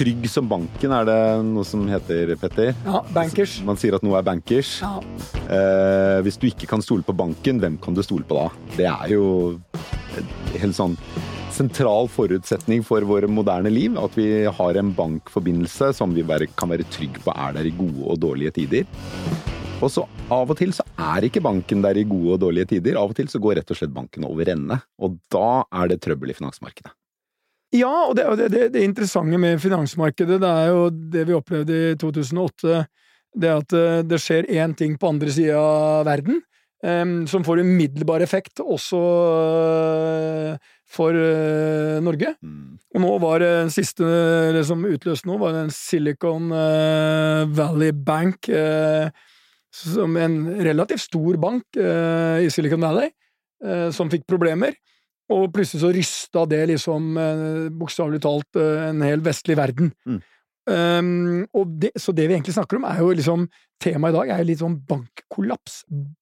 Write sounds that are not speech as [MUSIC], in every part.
trygg som banken, er det noe som heter, Petter? Ja, bankers. Man sier at noe er bankers. Ja. Eh, hvis du ikke kan stole på banken, hvem kan du stole på da? Det er jo helt sånn sentral forutsetning for våre moderne liv. At vi har en bankforbindelse som vi bare kan være trygg på er der i gode og dårlige tider. Og så av og til så er ikke banken der i gode og dårlige tider. Av og til så går rett og slett banken over ende. Og da er det trøbbel i finansmarkedet. Ja, og det, det, det, interessante med finansmarkedet, det er jo det vi opplevde i 2008. Det at eh, det skjer én ting på andre sida av verden, um, som får umiddelbar effekt også uh, for uh, Norge. Mm. Og nå var den siste det som utløste nå, var den Silicon Valley Bank, som en relativt stor bank i Silicon Valley, som fikk problemer. Og plutselig så rysta det liksom eh, bokstavelig talt eh, en hel vestlig verden. Mm. Um, og det, så det vi egentlig snakker om, er jo liksom Temaet i dag er jo litt sånn bankkollaps.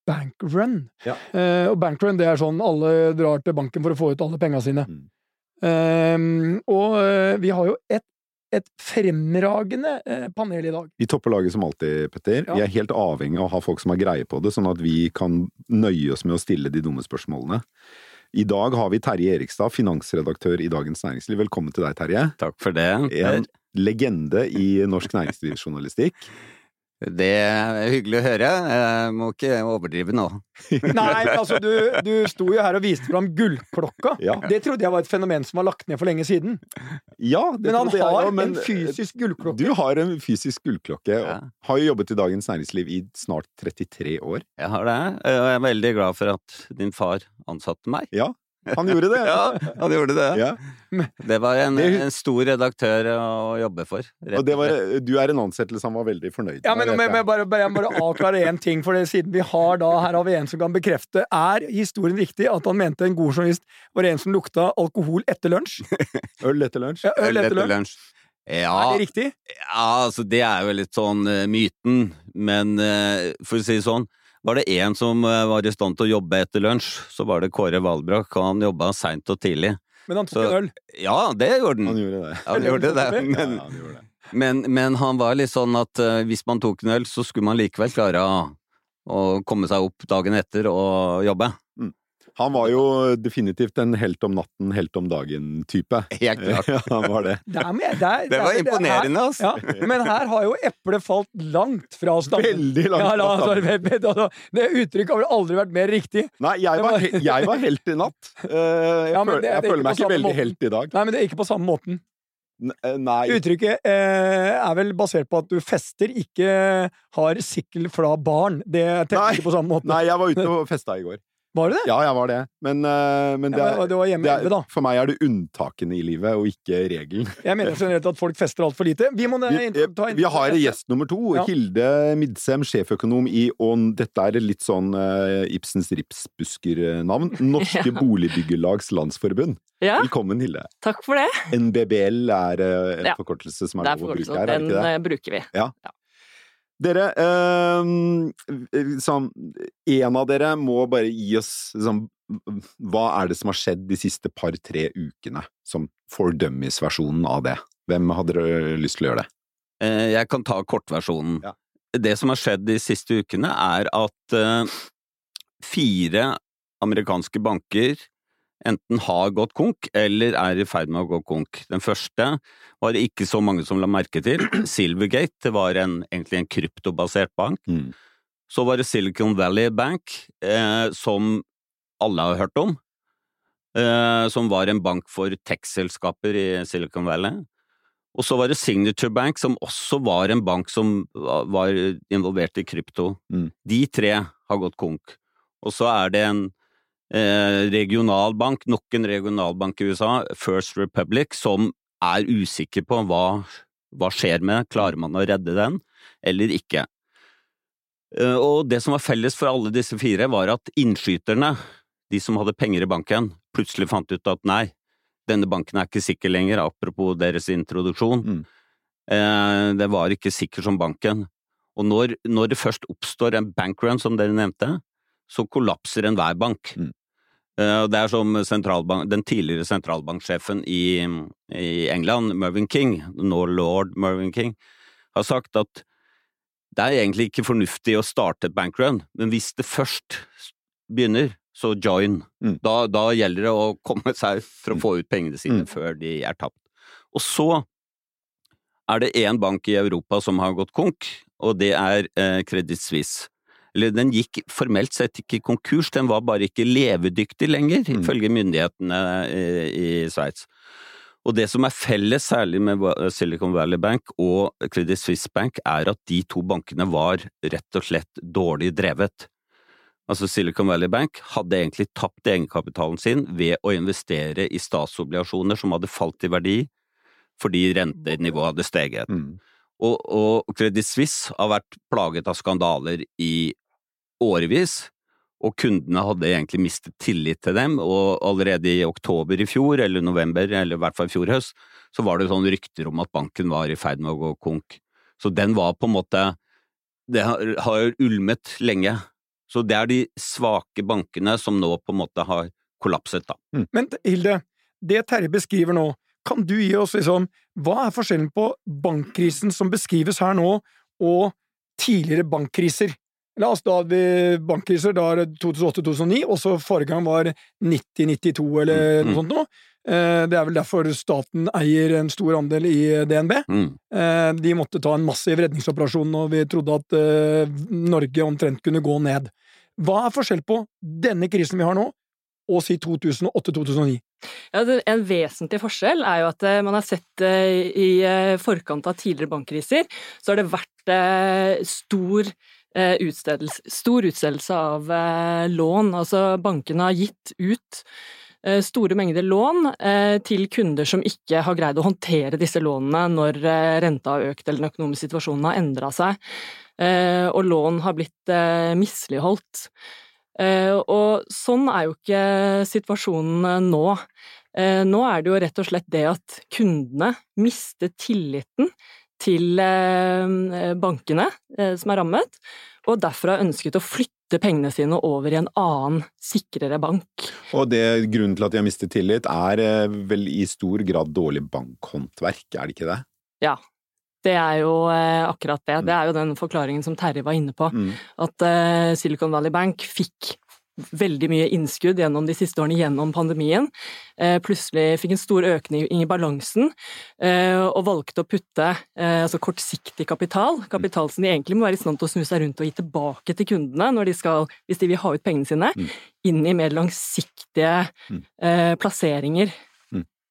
Bankrun. Ja. Uh, og bankrun, det er sånn alle drar til banken for å få ut alle penga sine. Mm. Um, og uh, vi har jo et, et fremragende uh, panel i dag. Vi topper laget som alltid, Petter. Ja. Vi er helt avhengig av å ha folk som har greie på det, sånn at vi kan nøye oss med å stille de dumme spørsmålene. I dag har vi Terje Erikstad, finansredaktør i Dagens Næringsliv. Velkommen til deg, Terje. Takk for det. En legende i norsk næringslivsjournalistikk. Det er hyggelig å høre. Jeg må ikke overdrive nå. [LAUGHS] Nei, altså du, du sto jo her og viste fram gullklokka. Ja. Det trodde jeg var et fenomen som var lagt ned for lenge siden. Ja, det Men han trodde jeg har ja, men en fysisk gullklokke. Du har en fysisk gullklokke. Ja. Har jo jobbet i Dagens Næringsliv i snart 33 år. Jeg har det, og jeg er veldig glad for at din far ansatte meg. Ja, han gjorde det. [LAUGHS] Ja, han gjorde det. Ja. Det var en, en stor redaktør å jobbe for. rett Og det var, du er en ansettelse han var veldig fornøyd Ja, men, vet men, jeg. bare, bare, jeg må bare avklare én ting, for det, siden vi har da Her har vi en som kan bekrefte. Er historien riktig at han mente en god journalist var en som lukta alkohol etter lunsj? [LAUGHS] Øl etter lunsj? Ja, øl etter lunsj? lunsj. Ja, Er det riktig? ja, altså det er jo litt sånn uh, myten, men uh, for å si det sånn, var det én som eh, var i stand til å jobbe etter lunsj, så var det Kåre Valbrakk, og han jobba seint og tidlig. Men han tok Så- en øl. Ja, det gjorde Han han. gjorde det. Han gjorde det, men, [LAUGHS] Ja, han gjorde det. men, men han var litt sånn at eh, hvis man tok en øl, så skulle man likevel klare å komme seg opp dagen etter og jobbe. Han var jo definitivt en helt om natten, helt om dagen-type. Helt klart. [LAUGHS] Ja, han var det. Det, er med, det, er, Det var der, imponerende, altså. Ja, men her har jo eplet falt langt fra stammen. Veldig langt fra stammen. det, uttrykket har vel aldri vært mer riktig. Nei, jeg var, jeg var helt i natt. [LAUGHS] Eh, Jeg, Ja, det jeg føler meg ikke veldig måten. helt i dag. Nei, men det er ikke på samme måten. Eh, Nei. Uttrykket eh, er vel basert på at du fester, ikke har sikkel fra barn. Det tenker ikke på samme måte. Nei, jeg var ute og festa i går. Var du det? Ja, jeg var det. Men, uh, men det, Ja, men det var hjemme det er, da. for meg er det unntakene i livet, og ikke regelen. [LAUGHS] Jeg mener generelt at folk fester altfor lite. Vi må Vi, eh, ta vi har gjest nummer to. Ja. Hilde Midsem, sjeføkonom i Og dette er litt sånn uh, Ibsens ripsbusker-navn. [LAUGHS] Norske Boligbyggelags Landsforbund. Ja, Velkommen, Hilde. takk for det. NBBL er uh, en Ja. forkortelse som er er lov å bruke her, er det ikke det? Den bruker vi. Dere, eh, sånn, en av dere må bare gi oss sånn, Hva er det som har skjedd de siste par-tre ukene? Som for dummies-versjonen av det. Hvem hadde dere lyst til å gjøre det? Eh, Jeg kan ta kortversjonen. Ja. Det som har skjedd de siste ukene, er at eh, fire amerikanske banker enten har gått konk, eller er i ferd med å gå konk. Den første var det ikke så mange som la merke til. [CLEARS THROAT] Silvergate det var en, egentlig en kryptobasert bank. Mm. Så var det Silicon Valley Bank, eh, som alle har hørt om. Eh, som var en bank for tech-selskaper i Silicon Valley. Og så var det Signature Bank, som også var en bank som var involvert i krypto. Mm. De tre har gått konk. Og så er det en eh, regionalbank, nok en regionalbank i USA, First Republic, som er usikker på hva, hva skjer med, klarer man å redde den, eller ikke. Eh, Og det som var felles for alle disse fire, var at innskyterne, de som hadde penger i banken, plutselig fant ut at nei, denne banken er ikke sikker lenger, apropos deres introduksjon. Mm. Eh, Det var ikke sikker som banken. Og når, når det først oppstår en bankrun, som dere nevnte, så kollapser enhver bank. Mm. Eh, Det er som den tidligere sentralbanksjefen i, i England, Mervyn King, nå lord Mervyn King, har sagt at det er egentlig ikke fornuftig å starte et bankrun, men hvis det først begynner, så join. Mm. Da, da gjelder det å komme seg for å få ut pengene sine Mm. før de er tapt. Og så er det én bank i Europa som har gått konk, og det er eh, Credit Suisse. Eller den gikk formelt sett ikke konkurs, den var bare ikke levedyktig lenger, Mm. ifølge myndighetene i, i Sveits. Og det som er felles, særlig med Silicon Valley Bank og Credit Suisse Bank, er at de to bankene var rett og slett dårlig drevet. Altså Silicon Valley Bank hadde egentlig tapt egenkapitalen sin ved å investere i statsobligasjoner som hadde falt i verdi fordi rentenivået hadde steget. Mm. Og, og Credit Suisse har vært plaget av skandaler i årevis, og kundene hadde egentlig mistet tillit til dem, og allerede i oktober i fjor, eller november, eller i hvert fall i fjor høst, så var det sånn rykter om at banken var i ferd med å gå konk. Så den var på en måte Det har, jo ulmet lenge. Så det er de svake bankene som nå på en måte har kollapset, da. Men Hilde, det Terje beskriver nå, kan du gi oss liksom Hva er forskjellen på bankkrisen som beskrives her nå, og tidligere bankkriser? La oss da bankkriser, da er det 2008-2009, og så forrige gang var 90-92 eller Mm, mm. noe sånt noe. Eh, Det er vel derfor staten eier en stor andel i DNB. Mm. Eh, De måtte ta en massiv redningsoperasjon, og vi trodde at eh, Norge omtrent kunne gå ned. Hva er forskjell på denne krisen vi har nå, og si 2008-2009? Ja, en vesentlig forskjell er jo at eh, man har sett eh, i eh, forkant av tidligere bankkriser, så har det vært stor utstedelse, stor utstedelse av lån. Altså bankene har gitt ut store mengder lån til kunder som ikke har greid å håndtere disse lånene når renta har økt eller den økonomiske situasjonen har endra seg, og lån har blitt misligholdt. Eh, og sånn er jo ikke situasjonen nå. Eh, nå er det jo rett og slett det at kundene mister tilliten til eh, bankene eh, som er rammet, og derfor har ønsket å flytte pengene sine over i en annen, sikrere bank. Og det, grunnen til at de har mistet tillit, er eh, vel i stor grad dårlig bankhåndverk, er det ikke det? Ja. Det er jo eh, akkurat det. Det er jo den forklaringen som Terje var inne på. Mm. At eh, Silicon Valley Bank fikk veldig mye innskudd gjennom de siste årene gjennom pandemien. Eh, plutselig fikk en stor økning i balansen, og valgte å putte altså kortsiktig kapital, kapital som de egentlig må være i stand til å snu seg rundt og gi tilbake til kundene når de skal, hvis de vil ha ut pengene sine, Mm. inn i mer langsiktige Mm. plasseringer.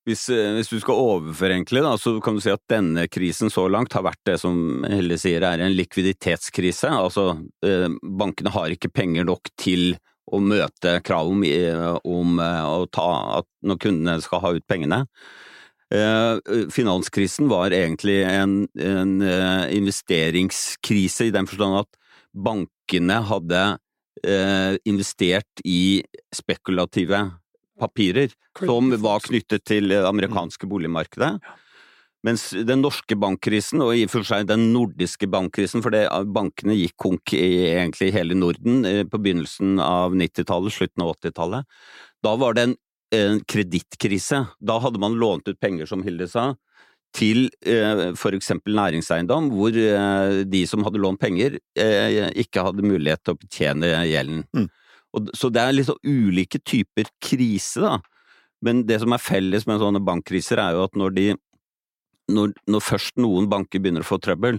Hvis, eh, hvis du skal overforenkle, da, så kan du si at denne krisen så langt har vært det som Helle sier er en likviditetskrise. Altså, eh, bankene har ikke penger nok til å møte krav om, eh, om eh, ta når kundene skal ha ut pengene. Eh, Finanskrisen var egentlig en, en eh, investeringskrise i den forstand at bankene hadde investert i spekulative papirer som var knyttet til det amerikanske boligmarkedet. Mens den norske bankkrisen, og i og for seg den nordiske bankkrisen, for det, bankene gikk konk i egentlig hele Norden eh, på begynnelsen av 90-tallet, slutten av 80-tallet, da var det en, en kredittkrise. Da hadde man lånt ut penger, som Hilde sa, til eh, for eksempel næringseiendom, hvor eh, de som hadde lånt penger, eh, ikke hadde mulighet til å betjene gjelden. Mm. Og, så det er litt sånn ulike typer krise, da. Men det som er felles med sånne bankkriser, er jo at når de når, når først noen banker begynner å få trøbbel,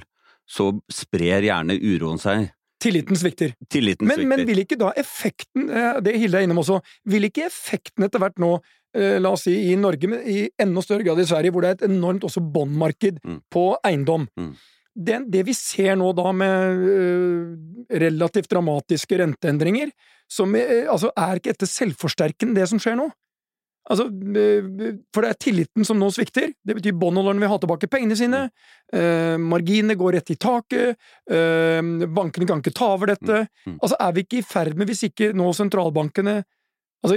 så sprer gjerne uroen seg. Tilliten svikter. Tilliten Men, men vil ikke da effekten, eh, det Hilde er innom også, vil ikke effekten etter hvert nå, eh, la oss si i Norge, men i enda større grad i Sverige, hvor det er et enormt også båndmarked Mm. på eiendom Mm. det, det vi ser nå da med øh, relativt dramatiske renteendringer, som, eh, altså er ikke dette selvforsterkende det som skjer nå? Altså, øh, for det er tilliten som nå svikter. Det betyr båndholderne vil ha tilbake pengene sine. eh, marginene går rett i taket. eh, bankene kan ikke ta over dette. Mm, mm. Altså, er vi ikke i ferd med, hvis ikke nå sentralbankene Altså,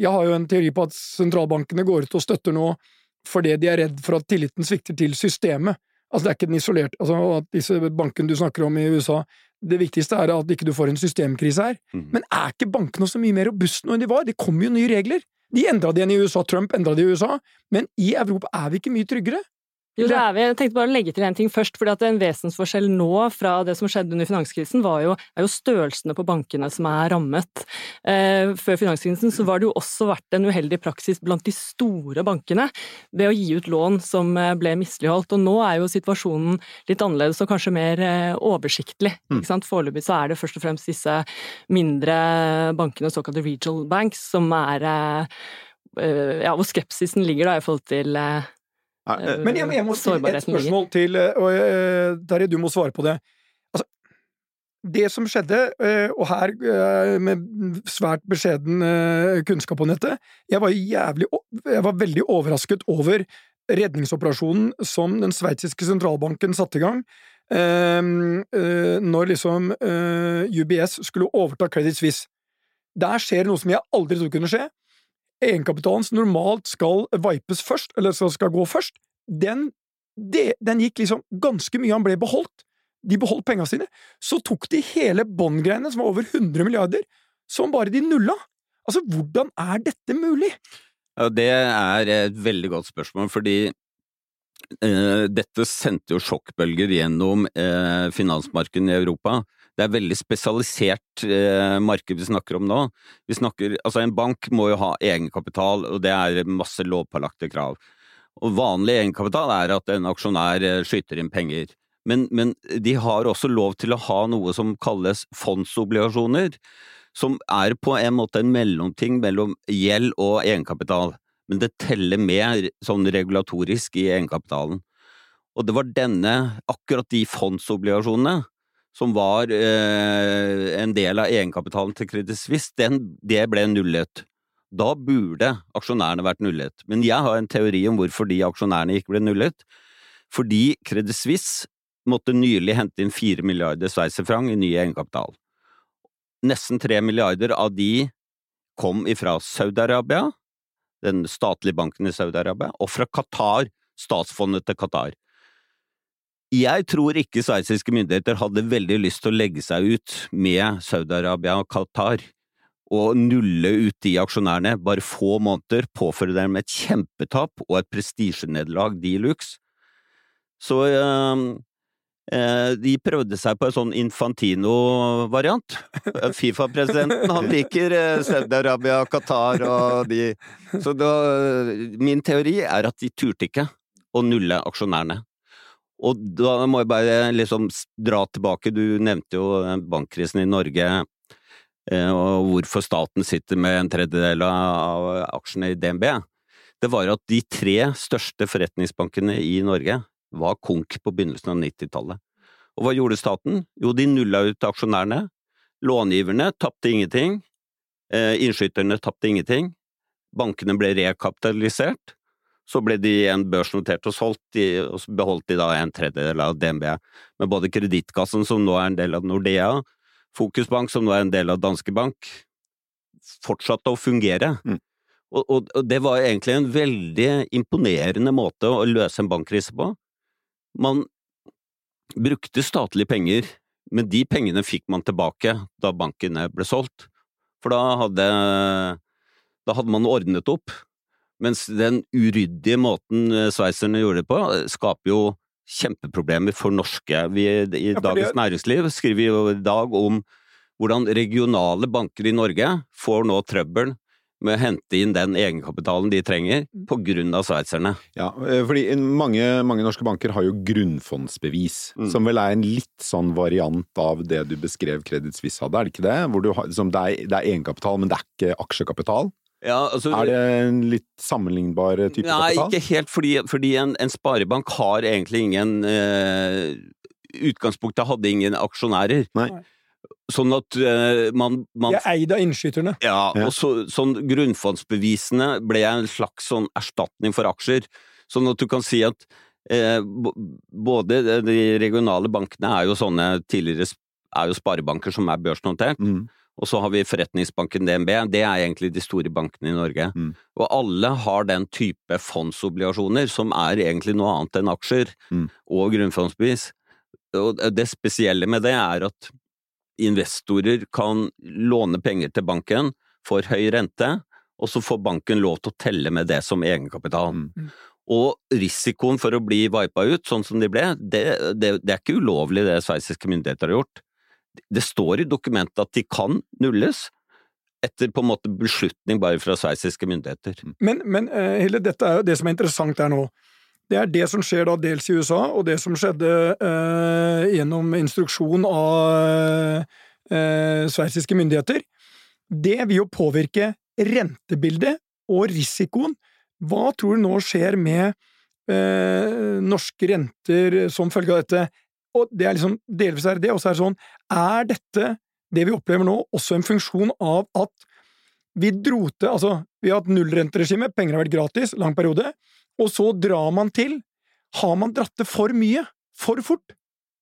jeg har jo en teori på at sentralbankene går ut og støtter nå fordi de er redd for at tilliten svikter til systemet. Altså, det er ikke den isolerte Altså, at disse bankene du snakker om i USA, det viktigste er at ikke du får en systemkrise her. Mm. Men er ikke bankene så mye mer robuste nå enn de var? Det kommer jo nye regler. De endra det igjen i USA, Trump endra det i USA, men i Europa er vi ikke mye tryggere. Jo, det er vi. Jeg tenkte bare å legge til en ting først, fordi at En vesensforskjell nå fra det som skjedde under finanskrisen, var jo, er jo størrelsene på bankene som er rammet. Eh, før finanskrisen så var det jo også vært en uheldig praksis blant de store bankene ved å gi ut lån som eh, ble misligholdt. Og nå er jo situasjonen litt annerledes og kanskje mer eh, oversiktlig. Mm. ikke sant? Foreløpig så er det først og fremst disse mindre bankene, såkalte regional banks, som er eh, eh, Ja, hvor skepsisen ligger da i forhold til Eh, Men jeg, jeg må stille et ligger. spørsmål til, eh, og eh, Terje, du må svare på det. Altså, det som skjedde, eh, og her eh, med svært beskjeden eh, kunnskap om dette, jeg var, jævlig, jeg var veldig overrasket over redningsoperasjonen som den sveitsiske sentralbanken satte i gang. eh, eh, når liksom eh, UBS skulle overta Credit Suisse. Der skjer noe som jeg aldri trodde kunne skje egenkapitalen som normalt skal vipes først, eller skal, gå først, den, det, den gikk liksom ganske mye, han ble beholdt. De beholdt penga sine. Så tok de hele båndgreiene, som var over 100 milliarder, som bare de nulla. Altså, hvordan er dette mulig? Ja, det er et veldig godt spørsmål, fordi eh, dette sendte jo sjokkbølger gjennom eh, finansmarkedene i Europa. Det er veldig spesialisert eh, marked vi snakker om nå. Vi snakker, altså En bank må jo ha egenkapital, og det er masse lovpålagte krav. Og Vanlig egenkapital er at en aksjonær eh, skyter inn penger. Men, men de har også lov til å ha noe som kalles fondsobligasjoner, som er på en måte en mellomting mellom gjeld og egenkapital. Men det teller med sånn regulatorisk i egenkapitalen. Og det var denne, akkurat de fondsobligasjonene, som var eh, en del av egenkapitalen til Credit Suisse, den, det ble nullet. Da burde aksjonærene vært nullet. Men jeg har en teori om hvorfor de aksjonærene ikke ble nullet. Fordi Credit Suisse måtte nylig hente inn fire milliarder sveitserfranc i ny egenkapital. Nesten tre milliarder av de kom ifra Saudi-Arabia, den statlige banken i Saudi-Arabia, og fra Qatar, statsfondet til Qatar. Jeg tror ikke sveitsiske myndigheter hadde veldig lyst til å legge seg ut med Saudi-Arabia og Qatar og nulle ut de aksjonærene bare få måneder, påføre dem et kjempetap og et prestisjenederlag de luxe. Så øh, øh, de prøvde seg på en sånn Infantino-variant. [LAUGHS] Fifa-presidenten, han liker eh, Saudi-Arabia, Qatar og de Så da, min teori er at de turte ikke å nulle aksjonærene. Og da må jeg bare liksom dra tilbake, du nevnte jo bankkrisen i Norge, eh, og hvorfor staten sitter med en tredjedel av aksjene i DNB. Det var at de tre største forretningsbankene i Norge var konk på begynnelsen av 90-tallet. Og hva gjorde staten? Jo, de nulla ut aksjonærene. Långiverne tapte ingenting. Innskytterne innskyterne tapte ingenting. Bankene ble rekapitalisert. Så ble de igjen børsnotert og solgt, de, og så beholdt de da en tredjedel av DNB. Men både Kredittkassen, som nå er en del av Nordea, Fokusbank, som nå er en del av Danske Bank, fortsatte å fungere. Mm. Og, og, og det var egentlig en veldig imponerende måte å løse en bankkrise på. Man brukte statlige penger, men de pengene fikk man tilbake da bankene ble solgt. For da hadde, da hadde man ordnet opp. Mens den uryddige måten eh, sveitserne gjorde det på, eh, skaper jo kjempeproblemer for norske. Vi i ja, Dagens Næringsliv skriver jo i dag om hvordan regionale banker i Norge får nå trøbbel med å hente inn den egenkapitalen de trenger, på grunn av sveitserne. Ja, eh, fordi mange, mange norske banker har jo grunnfondsbevis, Mm. som vel er en litt sånn variant av det du beskrev Credit Suisse hadde, er det ikke det? Du liksom, det, er, det er egenkapital, men det er ikke aksjekapital? Ja, altså, Er det en litt sammenlignbar type Nei, kapital? ikke helt, fordi, fordi en, en sparebank har egentlig ingen eh, Utgangspunktet hadde ingen aksjonærer. Nei. Sånn at eh, man, man De er eid av innskyterne. Ja, Ja. og så, sånn grunnfondsbevisene ble en slags sånn erstatning for aksjer. Sånn at du kan si at eh, både de regionale bankene er jo sånne tidligere er jo sparebanker som er børsnotert, Mm. Og så har vi forretningsbanken DNB, det er egentlig de store bankene i Norge. Mm. Og alle har den type fondsobligasjoner, som er egentlig noe annet enn aksjer, Mm. og grunnfondsbevis. Og det spesielle med det er at investorer kan låne penger til banken for høy rente, og så får banken lov til å telle med det som egenkapital. Mm. Og risikoen for å bli vipa ut, sånn som de ble, det, det, det er ikke ulovlig det sveitsiske myndigheter har gjort. Det står i dokumentet at de kan nulles, etter på en måte beslutning bare fra sveitsiske myndigheter. Men, men Hille, dette er jo det som er interessant her nå. Det er det som skjer da dels i USA, og det som skjedde eh, gjennom instruksjon av eh, sveitsiske myndigheter. Det vil jo påvirke rentebildet og risikoen. Hva tror du nå skjer med eh, norske renter som følge av dette? Og det er liksom, Delvis er det og så er det sånn Er dette, det vi opplever nå, også en funksjon av at vi dro til Altså, vi har hatt nullrenteregime, penger har vært gratis, lang periode, og så drar man til Har man dratt det for mye? For fort?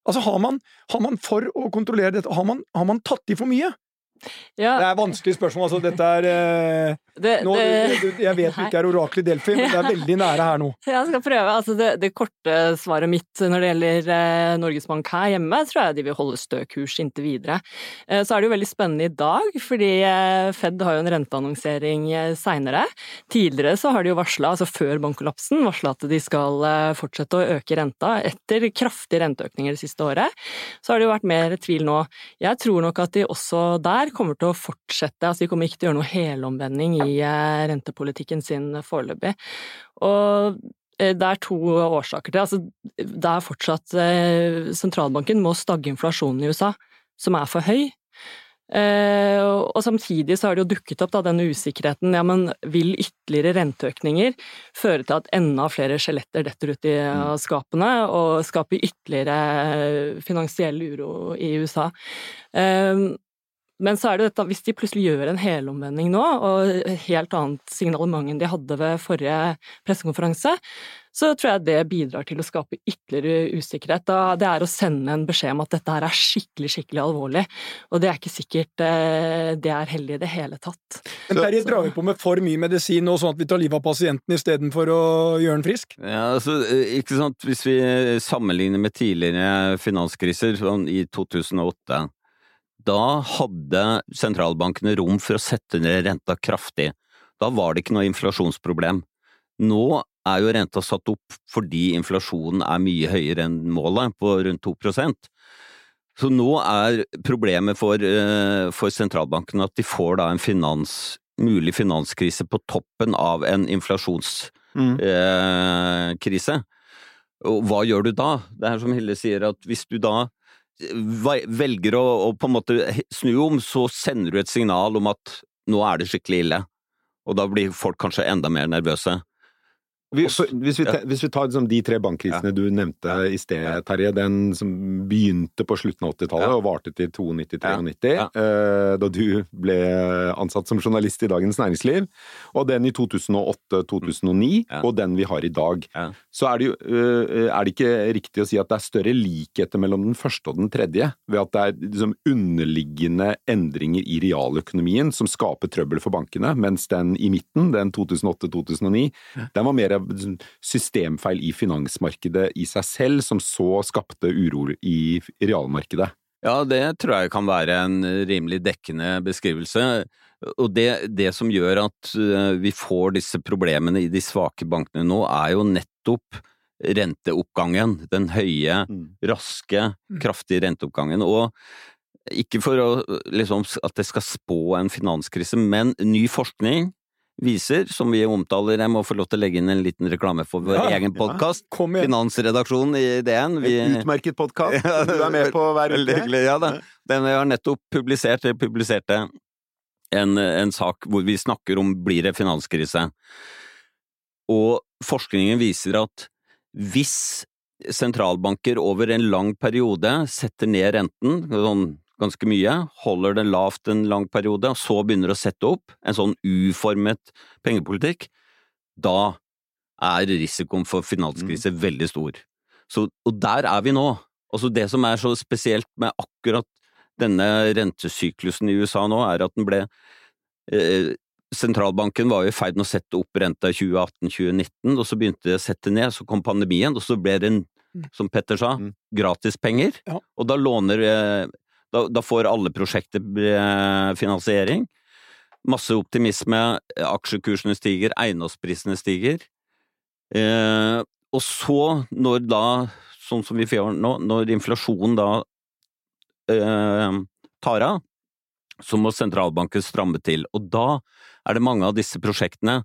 Altså, har man, har man for å kontrollere dette, har man, har man tatt i for mye? Ja, Det er vanskelig spørsmål, altså. Dette er eh, det, nå, det, Jeg vet du ikke er orakel i Delfi, men det er veldig nære her nå. [LAUGHS] Jeg skal prøve. Altså det, det korte svaret mitt når det gjelder eh, Norges Bank her hjemme, tror jeg de vil holde stø kurs inntil videre. Eh, så er det jo veldig spennende i dag, fordi eh, Fed har jo en renteannonsering eh, seinere. Tidligere så har de jo varsla, altså før bankkollapsen, varsla at de skal eh, fortsette å øke renta etter kraftige renteøkninger det siste året. Så har det jo vært mer tvil nå. Jeg tror nok at de også der kommer til å fortsette, altså de kommer ikke til å gjøre noe helomvending i eh, rentepolitikken sin foreløpig. Og eh, det er to årsaker til. Altså, det er fortsatt eh, Sentralbanken må stagge inflasjonen i USA, som er for høy. Og samtidig så har det jo dukket opp da, denne usikkerheten. Ja, men vil ytterligere renteøkninger føre til at enda flere skjeletter detter ut i Mm. skapene, og skaper ytterligere finansiell uro i USA? Eh, men så er det dette, hvis de plutselig gjør en helomvending nå, og helt annet signalement enn de hadde ved forrige pressekonferanse, så tror jeg det bidrar til å skape ytterligere usikkerhet. Da det er å sende en beskjed om at dette her er skikkelig, skikkelig alvorlig, og det er ikke sikkert eh, det er heldig i det hele tatt. Men Terje, drar vi på med for mye medisin nå, sånn at vi tar livet av pasienten istedenfor å gjøre den frisk? Ja, altså, eh, ikke sant, Hvis vi sammenligner med tidligere finanskriser, sånn i 2008, da hadde sentralbankene rom for å sette ned renta kraftig. Da var det ikke noe inflasjonsproblem. Nå er jo renta satt opp fordi inflasjonen er mye høyere enn målet, på rundt 2% Så nå er problemet for, eh, for sentralbanken at de får da en finans, mulig finanskrise på toppen av en inflasjonskrise. Mm. Eh, og hva gjør du da? Det er som Hilde sier, at hvis du da velger å, å på en måte snu om, så sender du et signal om at nå er det skikkelig ille. Og da blir folk kanskje enda mer nervøse. Vi, hvis, vi, ja. hvis vi tar liksom de tre bankkrisene du nevnte i sted, Terje. Den som begynte på slutten av 80-tallet Ja. og varte til 92-93, Ja. eh, da du ble ansatt som journalist i Dagens Næringsliv. Og den i 2008-2009, Ja. og den vi har i dag. Ja. Så er det jo eh, Er det ikke riktig å si at det er større likheter mellom den første og den tredje? Ved at det er liksom underliggende endringer i realøkonomien som skaper trøbbel for bankene, mens den i midten, den 2008-2009, den var mer av sånn systemfeil i finansmarkedet i seg selv, som så skapte uro i realmarkedet. Ja, det tror jeg kan være en rimelig dekkende beskrivelse. Og det, det som gjør at eh, vi får disse problemene i de svake bankene nå, er jo nettopp renteoppgangen. Den høye, raske, kraftige renteoppgangen. Og ikke for å, liksom, at det skal spå en finanskrise, men ny forskning viser, som vi omtaler Jeg må få lov til å legge inn en liten reklame for vår Ja, egen podkast. Ja. Finansredaksjonen i DN. Vi, En utmerket podkast [LAUGHS] du er med på hver uke. ja da. Den har nettopp publisert, publiserte en, en sak hvor vi snakker om blir det finanskrise. Og forskningen viser at hvis sentralbanker over en lang periode setter ned renten, sånn ganske mye, holder det lavt en lang periode, og så begynner å sette opp en sånn uformet pengepolitikk, da er risikoen for finanskrise veldig stor. Så, og der er vi nå. Altså det som er så spesielt med akkurat denne rentesyklusen i USA nå, er at den ble eh, Sentralbanken var jo i ferd med å sette opp renta i 2018-2019, og så begynte det å sette ned, så kom pandemien, og så ble det, en, som Petter sa, Mm. gratispenger. Ja. Og da låner, eh, Da, da får alle prosjekter eh, finansiering. Masse optimisme, aksjekursene stiger, eiendomsprisene stiger. Eh, og så, når da, sånn som vi får nå, når inflasjonen da eh, tar av, så må sentralbanken stramme til. Og da er det mange av disse prosjektene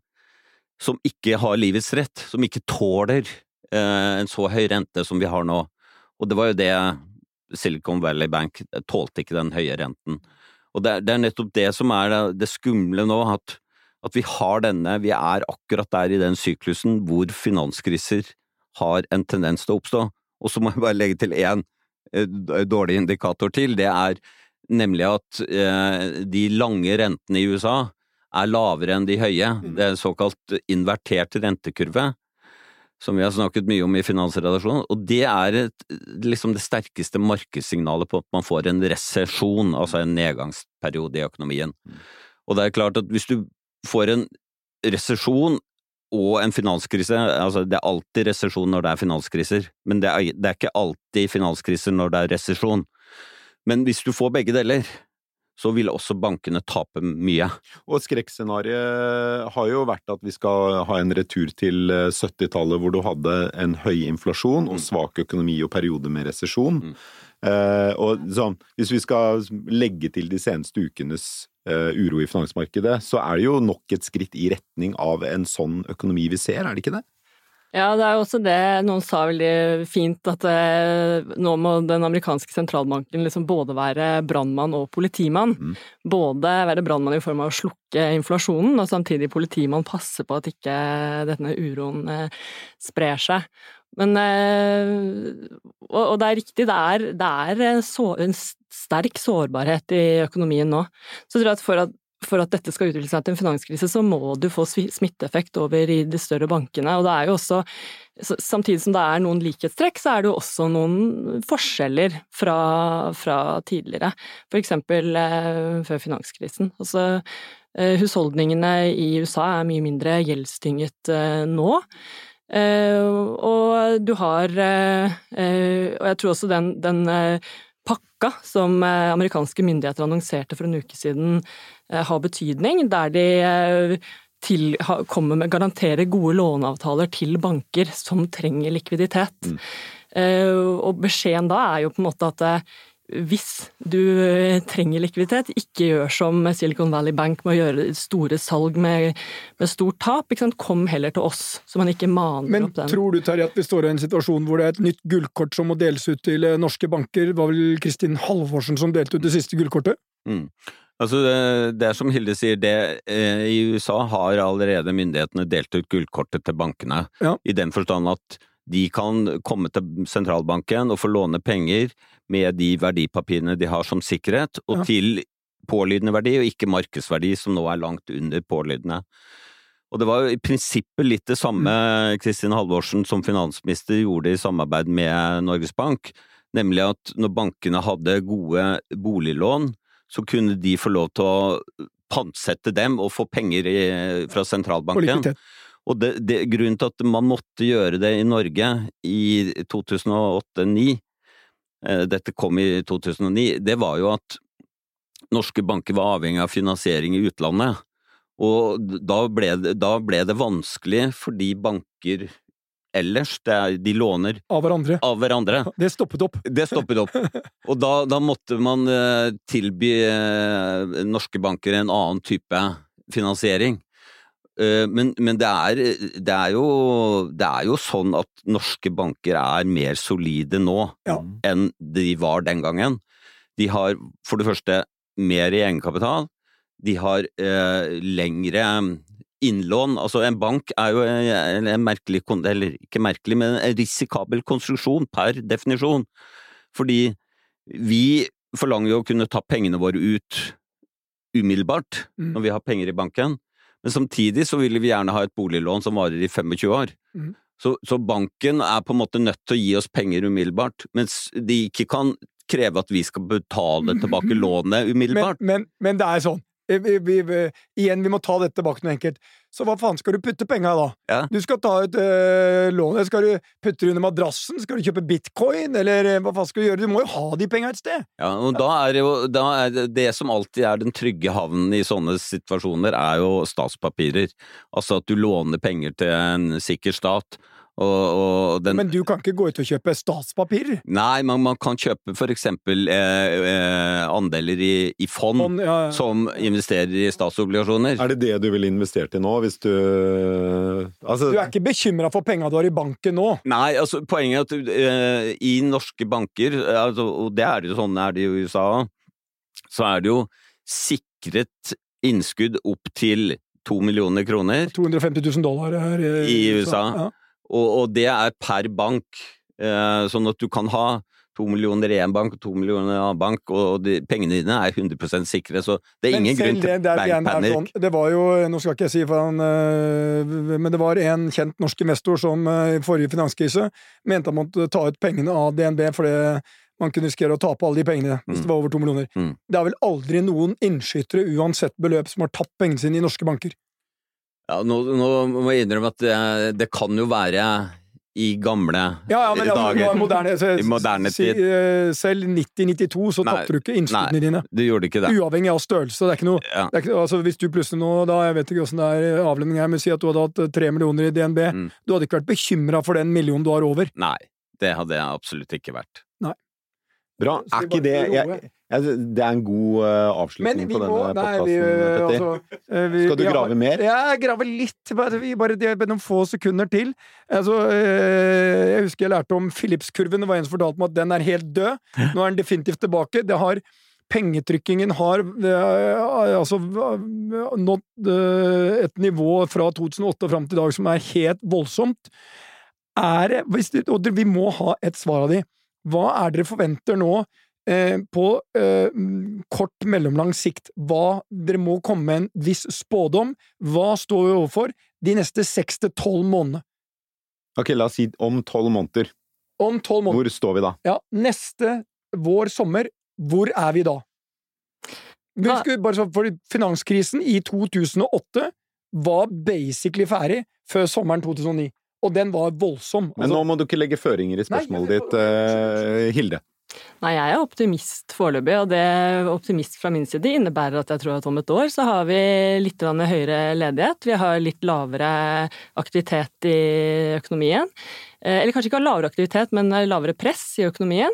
som ikke har livets rett, som ikke tåler eh, en så høy rente som vi har nå. Og det var jo det Silicon Valley Bank tålte ikke den høye renten. Og det er, det er nettopp det som er det, skumle nå, at, at, vi har denne, vi er akkurat der i den syklusen hvor finanskriser har en tendens til å oppstå. Og så må jeg bare legge til én eh, dårlig indikator til, det er nemlig at eh, de lange rentene i USA er lavere enn de høye. Mm. Det er en såkalt invertert rentekurve, som vi har snakket mye om i Finansredaksjonen, og det er et, liksom det sterkeste markedssignalet på at man får en resesjon, altså en nedgangsperiode i økonomien. Mm. Og det er klart at hvis du får en resesjon og en finanskrise, altså det er alltid resesjon når det er finanskriser, men det er, det er ikke alltid finanskriser når det er resesjon. Men hvis du får begge deler, så vil også bankene tape mye. Og skrekkscenarioet har jo vært at vi skal ha en retur til 70-tallet hvor du hadde en høy inflasjon og mm. svak økonomi og periode med resesjon. Mm. Eh, og sånn, hvis vi skal legge til de seneste ukenes eh, uro i finansmarkedet, så er det jo nok et skritt i retning av en sånn økonomi vi ser, er det ikke det? Ja, det er jo også det noen sa veldig fint, at eh, nå må den amerikanske sentralbanken liksom både være brannmann og politimann. Mm. Både være brannmann i form av å slukke inflasjonen, og samtidig politimann passe på at ikke denne uroen eh, sprer seg. Men eh, Og det er riktig, det er, det er en sterk sårbarhet i økonomien nå. Så jeg tror at for at for at dette skal utvikle seg til en finanskrise, så må du få smitteeffekt over i de større bankene. Og det er jo også, samtidig som det er noen likhetstrekk, så er det jo også noen forskjeller fra, fra tidligere. For eksempel eh, før finanskrisen. Altså, eh, husholdningene i USA er mye mindre gjeldstynget eh, nå. Og du har Og jeg tror også den, den pakka som amerikanske myndigheter annonserte for en uke siden har betydning, der de eh, til, kommer med garanterer gode låneavtaler til banker som trenger likviditet. Mm. Eh, og beskjeden da er jo på en måte at hvis du trenger likviditet, ikke gjør som Silicon Valley Bank med å gjøre store salg med, med stort tap. Kom heller til oss, så man ikke maner Men opp den. Men tror du Terje, at vi står i en situasjon hvor det er et nytt gullkort som må deles ut til norske banker? Det var vel Kristin Halvorsen som delte ut det siste gullkortet? Mm. Altså, det er som Hilde sier, det, eh, i USA har allerede myndighetene delt ut gullkortet til bankene, ja. i den forstand at de kan komme til sentralbanken og få låne penger med de verdipapirene de har som sikkerhet, og ja. til pålydende verdi, og ikke markedsverdi, som nå er langt under pålydende. Og det var jo i prinsippet litt det samme mm. Kristin Halvorsen som finansminister gjorde i samarbeid med Norges Bank, nemlig at når bankene hadde gode boliglån, så kunne de få lov til å pantsette dem og få penger i, fra sentralbanken. Og det, det, grunnen til at man måtte gjøre det i Norge i 2008-2009, eh, dette kom i 2009, det var jo at norske banker var avhengig av finansiering i utlandet. Og da ble, det, da ble det vanskelig fordi banker ellers. Er, de låner av hverandre. av hverandre. Det stoppet opp. Det stoppet opp. Og da, da måtte man uh, tilby uh, norske banker en annen type finansiering. Uh, men, men det, er, det, er jo, det, er, jo, sånn at norske banker er mer solide nå ja. enn de var den gangen. De har for det første mer i egenkapital. De har lengre innlån Altså, en bank er jo en, en merkelig, eller ikke merkelig, men en risikabel konstruksjon per definisjon. Fordi vi forlanger jo å kunne ta pengene våre ut umiddelbart mm. når vi har penger i banken, men samtidig så vil vi gjerne ha et boliglån som varer i 25 år. Mm. Så, så, banken er på en måte nødt til å gi oss penger umiddelbart, mens de ikke kan kreve at vi skal betale [LAUGHS] tilbake lånet umiddelbart. Men, men, men det er sånn, vi, vi, vi, igjen, vi må ta dette tilbake noe enkelt. Så hva faen skal du putte penga i da? Ja. Du skal ta ut øh, lånet, skal du putte det under madrassen, skal du kjøpe bitcoin, eller øh, hva faen skal du gjøre? Du må jo ha de penga et sted! Ja, og da er jo da er det, det som alltid er den trygge havnen i sånne situasjoner, er jo statspapirer. Altså at du låner penger til en sikker stat. Og, og den, Men du kan ikke gå ut og kjøpe statspapir? Nei, men man kan kjøpe for eksempel eh, eh, andeler i, i fond fond ja, ja. som investerer i statsobligasjoner. Er det det du ville investert i nå, hvis du Altså, Du er ikke bekymra for penga du har i banken nå? Nei, altså poenget er at eh, i norske banker, eh, altså, og det er det jo sånn er det jo i USA, så er det jo sikret innskudd opp til to millioner kroner. 250 000 dollar her I USA. Ja. Og, og det er per bank, eh, sånn at du kan ha to millioner i én bank og to millioner i en annen bank, og de, pengene dine er 100% sikre, så det er ingen grunn til bankpanic. sånn, Det var jo, nå skal ikke jeg si for han, øh, men det var en kjent norsk investor som øh, i forrige finanskrise mente han måtte ta ut pengene av DNB fordi man kunne risikere å tape alle de pengene hvis Mm. det var over to millioner. Mm. Det er vel aldri noen innskytere, uansett beløp, som har tapt pengene sine i norske banker. Ja, nå, nå må jeg innrømme at det, det kan jo være i gamle Ja, ja, men dager. er moderne, [LAUGHS] så, I moderne tid. Selv 90-92 så tapte du ikke innskuddene dine. Du gjorde ikke det. Uavhengig av størrelse. Det er ikke noe Ja. det er ikke, altså Hvis du plutselig nå, da, jeg vet ikke åssen det er avlønning her, men si at du hadde hatt eh, tre millioner i DNB, Mm. du hadde ikke vært bekymra for den millionen du har over. Nei, det hadde jeg absolutt ikke vært. Bra. Er ikke det jeg, jeg, Det er en god uh, avslutning på denne podkasten, Petter. altså, eh, Skal du grave mer? Ja, jeg graver litt. Bare, bare, bare noen få sekunder til. Altså, eh, jeg husker jeg lærte om Philips-kurven. Det var en som fortalte meg at den er helt død. Nå er den definitivt tilbake. Det har Pengetrykkingen har eh, altså nådd eh, et nivå fra 2008 og fram til i dag som er helt voldsomt. Er og vi må ha et svar av de. Hva er dere forventer nå eh, på eh, kort, mellomlang sikt? Hva Dere må komme med en viss spådom. Hva står vi overfor de neste seks til tolv månedene? Ok, la oss si om tolv måneder. Om tolv måneder. Hvor står vi da? Ja, neste vår, sommer, hvor er vi da? Vi Da- bare så, for Finanskrisen i 2008 var basically ferdig før sommeren 2009, og den var voldsom. Men Altså, nå må du ikke legge føringer i spørsmålet ditt, uh, Hilde. Nei, jeg er optimist foreløpig, og det optimist fra min side innebærer at jeg tror at om et år så har vi litt høyere ledighet, vi har litt lavere aktivitet i økonomien. Eh, Eller kanskje ikke har lavere aktivitet, men lavere press i økonomien.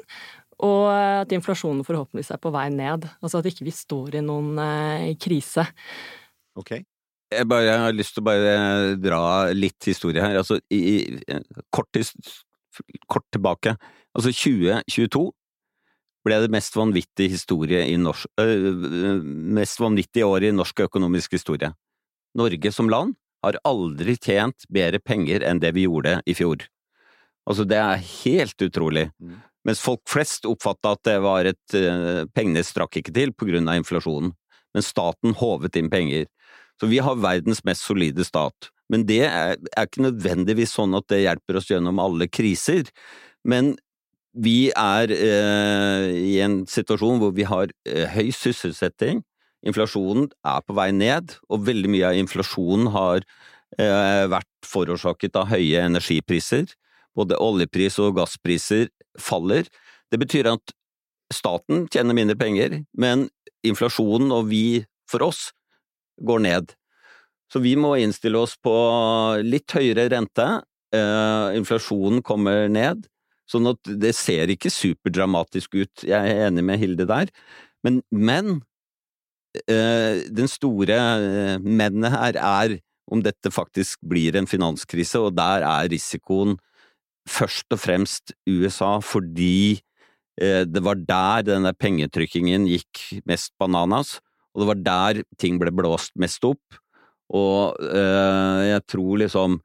Og at inflasjonen forhåpentligvis er på vei ned. Altså at ikke vi står i noen eh, krise. Ok. Jeg bare har lyst til å bare dra litt historie her. Altså, i, i, kort, kort tilbake. Altså, 2022 ble det mest vanvittige historie i norsk, øh, mest vanvittige året i norsk økonomisk historie. Norge som land har aldri tjent bedre penger enn det vi gjorde i fjor. Altså, det er helt utrolig. Mm. Mens folk flest oppfatta at det var et øh, Pengene strakk ikke til på grunn av inflasjonen, men staten håvet inn penger. Så vi har verdens mest solide stat. Men det er, er ikke nødvendigvis sånn at det hjelper oss gjennom alle kriser. Men vi er eh, i en situasjon hvor vi har eh, høy sysselsetting, inflasjonen er på vei ned, og veldig mye av inflasjonen har eh, vært forårsaket av høye energipriser. Både oljepris og gasspriser faller. Det betyr at staten tjener mindre penger, men inflasjonen og vi, for oss, går ned. Så vi må innstille oss på litt høyere rente, eh, inflasjonen kommer ned, sånn at det ser ikke superdramatisk ut, jeg er enig med Hilde der, men, men eh, den store eh, mennet her er om dette faktisk blir en finanskrise, og der er risikoen først og fremst USA, fordi det var der denne pengetrykkingen gikk mest bananas, og det var der ting ble blåst mest opp. Og eh, jeg tror liksom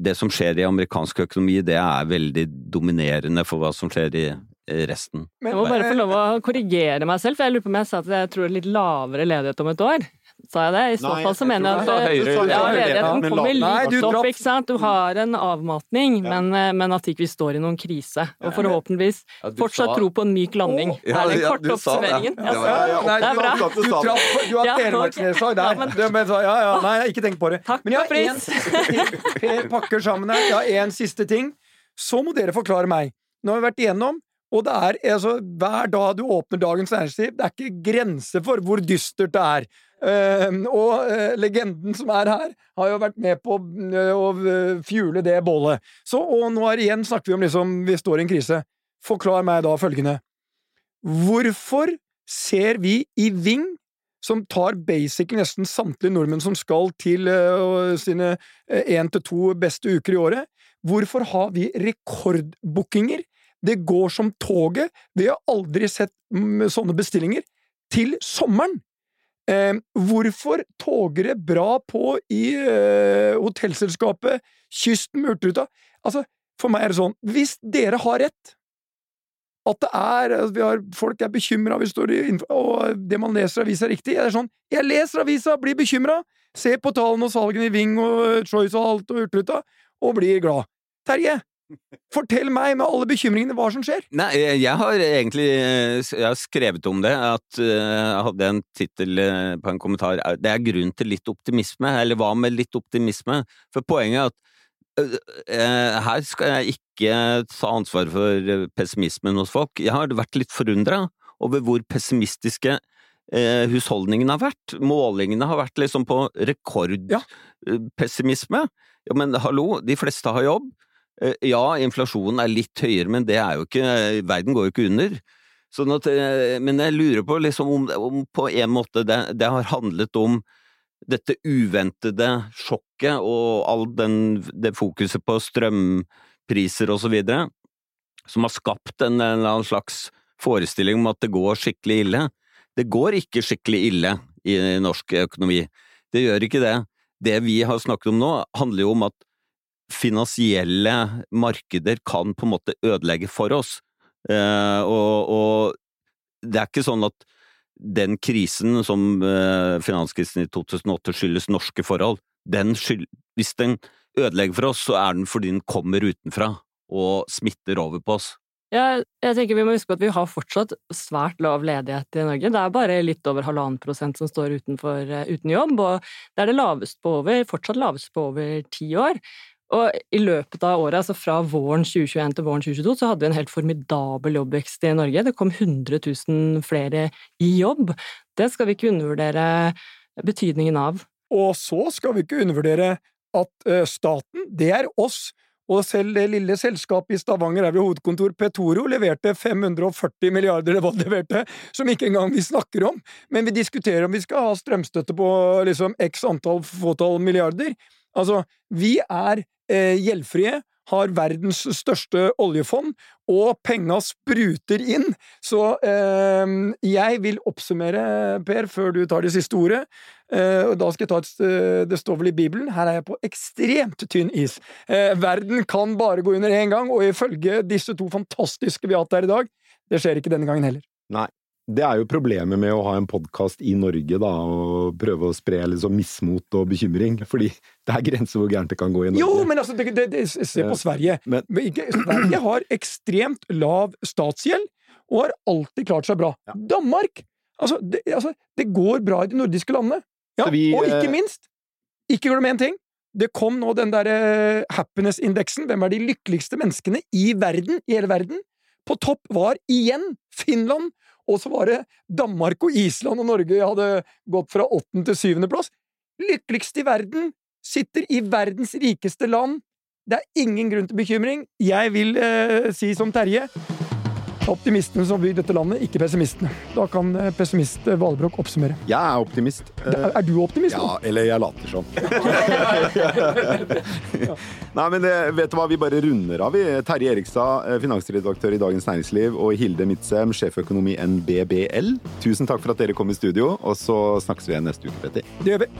det som skjer i amerikansk økonomi, det er veldig dominerende for hva som skjer i i resten. men- Jeg må bare få lov å korrigere meg selv, for jeg lurer på om jeg sa at jeg tror det er litt lavere ledighet om et år. Sa jeg det? I så fall så mener jeg at høyere. ja, Du ledigheten kommer litt opp, ikke sant. Du har en avmatning, men, eh, men at ikke vi står i noen krise. Og forhåpentligvis fortsatt tro på en myk landing. Det er den korte det. oppsummeringen. Det er du, bra. du, traff, du [LAUGHS] har telemarksnedslag der. Ja, ja, ja, nei, ikke tenkt på det. Takk Men jeg for har én pris. Per pakker sammen her. Jeg har én siste ting. Så må dere forklare meg. Nå har vi vært igjennom, og det er altså hver dag du åpner Dagens Næringsliv, det er ikke grenser for hvor dystert det er. Uh, og uh, legenden som er her, har jo vært med på uh, å eh, fjule det bålet. Så, og nå er igjen snakker vi om liksom vi står i en krise. Forklar meg da følgende. Hvorfor ser vi i Ving, som tar basically nesten samtlige nordmenn som skal til sine én til to beste uker i året, hvorfor har vi rekordbookinger? Det går som toget. Vi har aldri sett mm, sånne bestillinger. Til sommeren! Eh, hvorfor toger det bra på i eh, hotellselskapet Kysten med Hurtigruta? Altså, for meg er det sånn, hvis dere har rett, at det er har, Folk er bekymra, og det man leser i avisa er riktig. er er sånn, jeg leser avisa, blir bekymra, ser på tallene og salgene i Ving og Choice og alt og Hurtigruta, og blir glad. Terje, fortell meg med alle bekymringene hva som skjer. Nei, jeg har egentlig eh, jeg har skrevet om det, at eh, jeg hadde en tittel eh, på en kommentar Det er grunn til litt optimisme, eller hva med litt optimisme? For poenget er at eh, her skal jeg ikke ta ansvar for eh, pessimismen hos folk. Jeg har vært litt forundra over hvor pessimistiske eh, husholdningene har vært. Målingene har vært liksom på Ja. rekordpessimisme. Ja, men hallo, de fleste har jobb. Eh, Ja, inflasjonen er litt høyere, men det er jo ikke Verden går jo ikke under. Sånn at, eh, men jeg lurer på liksom om, om på en måte det, det har handlet om dette uventede sjokket og all den, det fokuset på strømpriser og så videre, som har skapt en, eller annen slags forestilling om at det går skikkelig ille. Det går ikke skikkelig ille i norsk økonomi. Det gjør ikke det. Det vi har snakket om nå, handler jo om at finansielle markeder kan på en måte ødelegge for oss. Eh, og, og det er ikke sånn at den krisen som eh, finanskrisen i 2008 skyldes norske forhold, den skyld, hvis den ødelegger for oss, så er den fordi den kommer utenfra og smitter over på oss. Ja, jeg tenker Vi må huske at vi har fortsatt svært lav ledighet i Norge. Det er bare litt over halvannen prosent som står utenfor, eh, uten jobb, og det er det laveste på over, fortsatt lavest på over ti år. Og i løpet av året, altså fra våren 2021 til våren 2022, så hadde vi en helt formidabel jobbvekst i Norge. Det kom 100 000 flere i jobb. Det skal vi ikke undervurdere betydningen av. Og så skal vi ikke undervurdere at eh, staten, det er oss. Og selv det lille selskapet i Stavanger, der ved hovedkontor Petoro, leverte 540 milliarder, det var leverte, som ikke engang vi snakker om. Men vi diskuterer om vi skal ha strømstøtte på liksom x antall fåtall milliarder. Altså, vi er gjeldfrie, har verdens største oljefond, og penga spruter inn. Så eh, jeg vil oppsummere, Per, før du tar det siste ordet. Eh, og da skal jeg ta et eh, Det står vel i Bibelen, her er jeg på ekstremt tynn is. Eh, verden kan bare gå under én gang, og ifølge disse to fantastiske vi har hatt her i dag, det skjer ikke denne gangen heller. Nei. Det er jo problemet med å ha en podkast i Norge, da, og prøve å spre liksom mismot og bekymring. Fordi det er grenser hvor gærent det kan gå i Norge. Jo, men altså, det, det, det, se på Sverige. Men- Sverige har ekstremt lav statsgjeld, og har alltid klart seg bra. Ja. Danmark altså det, altså, det går bra i de nordiske landene. Ja, vi, og ikke eh, minst, ikke glem én ting. Det kom nå den derre happiness-indeksen. Hvem er de lykkeligste menneskene i verden, i hele verden? På topp var igjen Finland, og så var det Danmark og Island og Norge hadde gått fra åttende til syvendeplass. plass. Lykkeligst i verden sitter i verdens rikeste land. Det er ingen grunn til bekymring. Jeg vil eh, si som Terje optimistene som bygde dette landet, ikke pessimistene. Da kan eh, pessimist eh, Valbrok oppsummere. Jeg er optimist. Er, er du optimist? nå? Ja, eller jeg later som. [LAUGHS] Nei, men det, vet du hva, vi bare runder av, vi. Terje Erikstad, eh, finansredaktør i Dagens Næringsliv, og Hilde Midtsem, sjeføkonom i NBBL. Tusen takk for at dere kom i studio, og så snakkes vi igjen neste uke, Petter. Det gjør vi.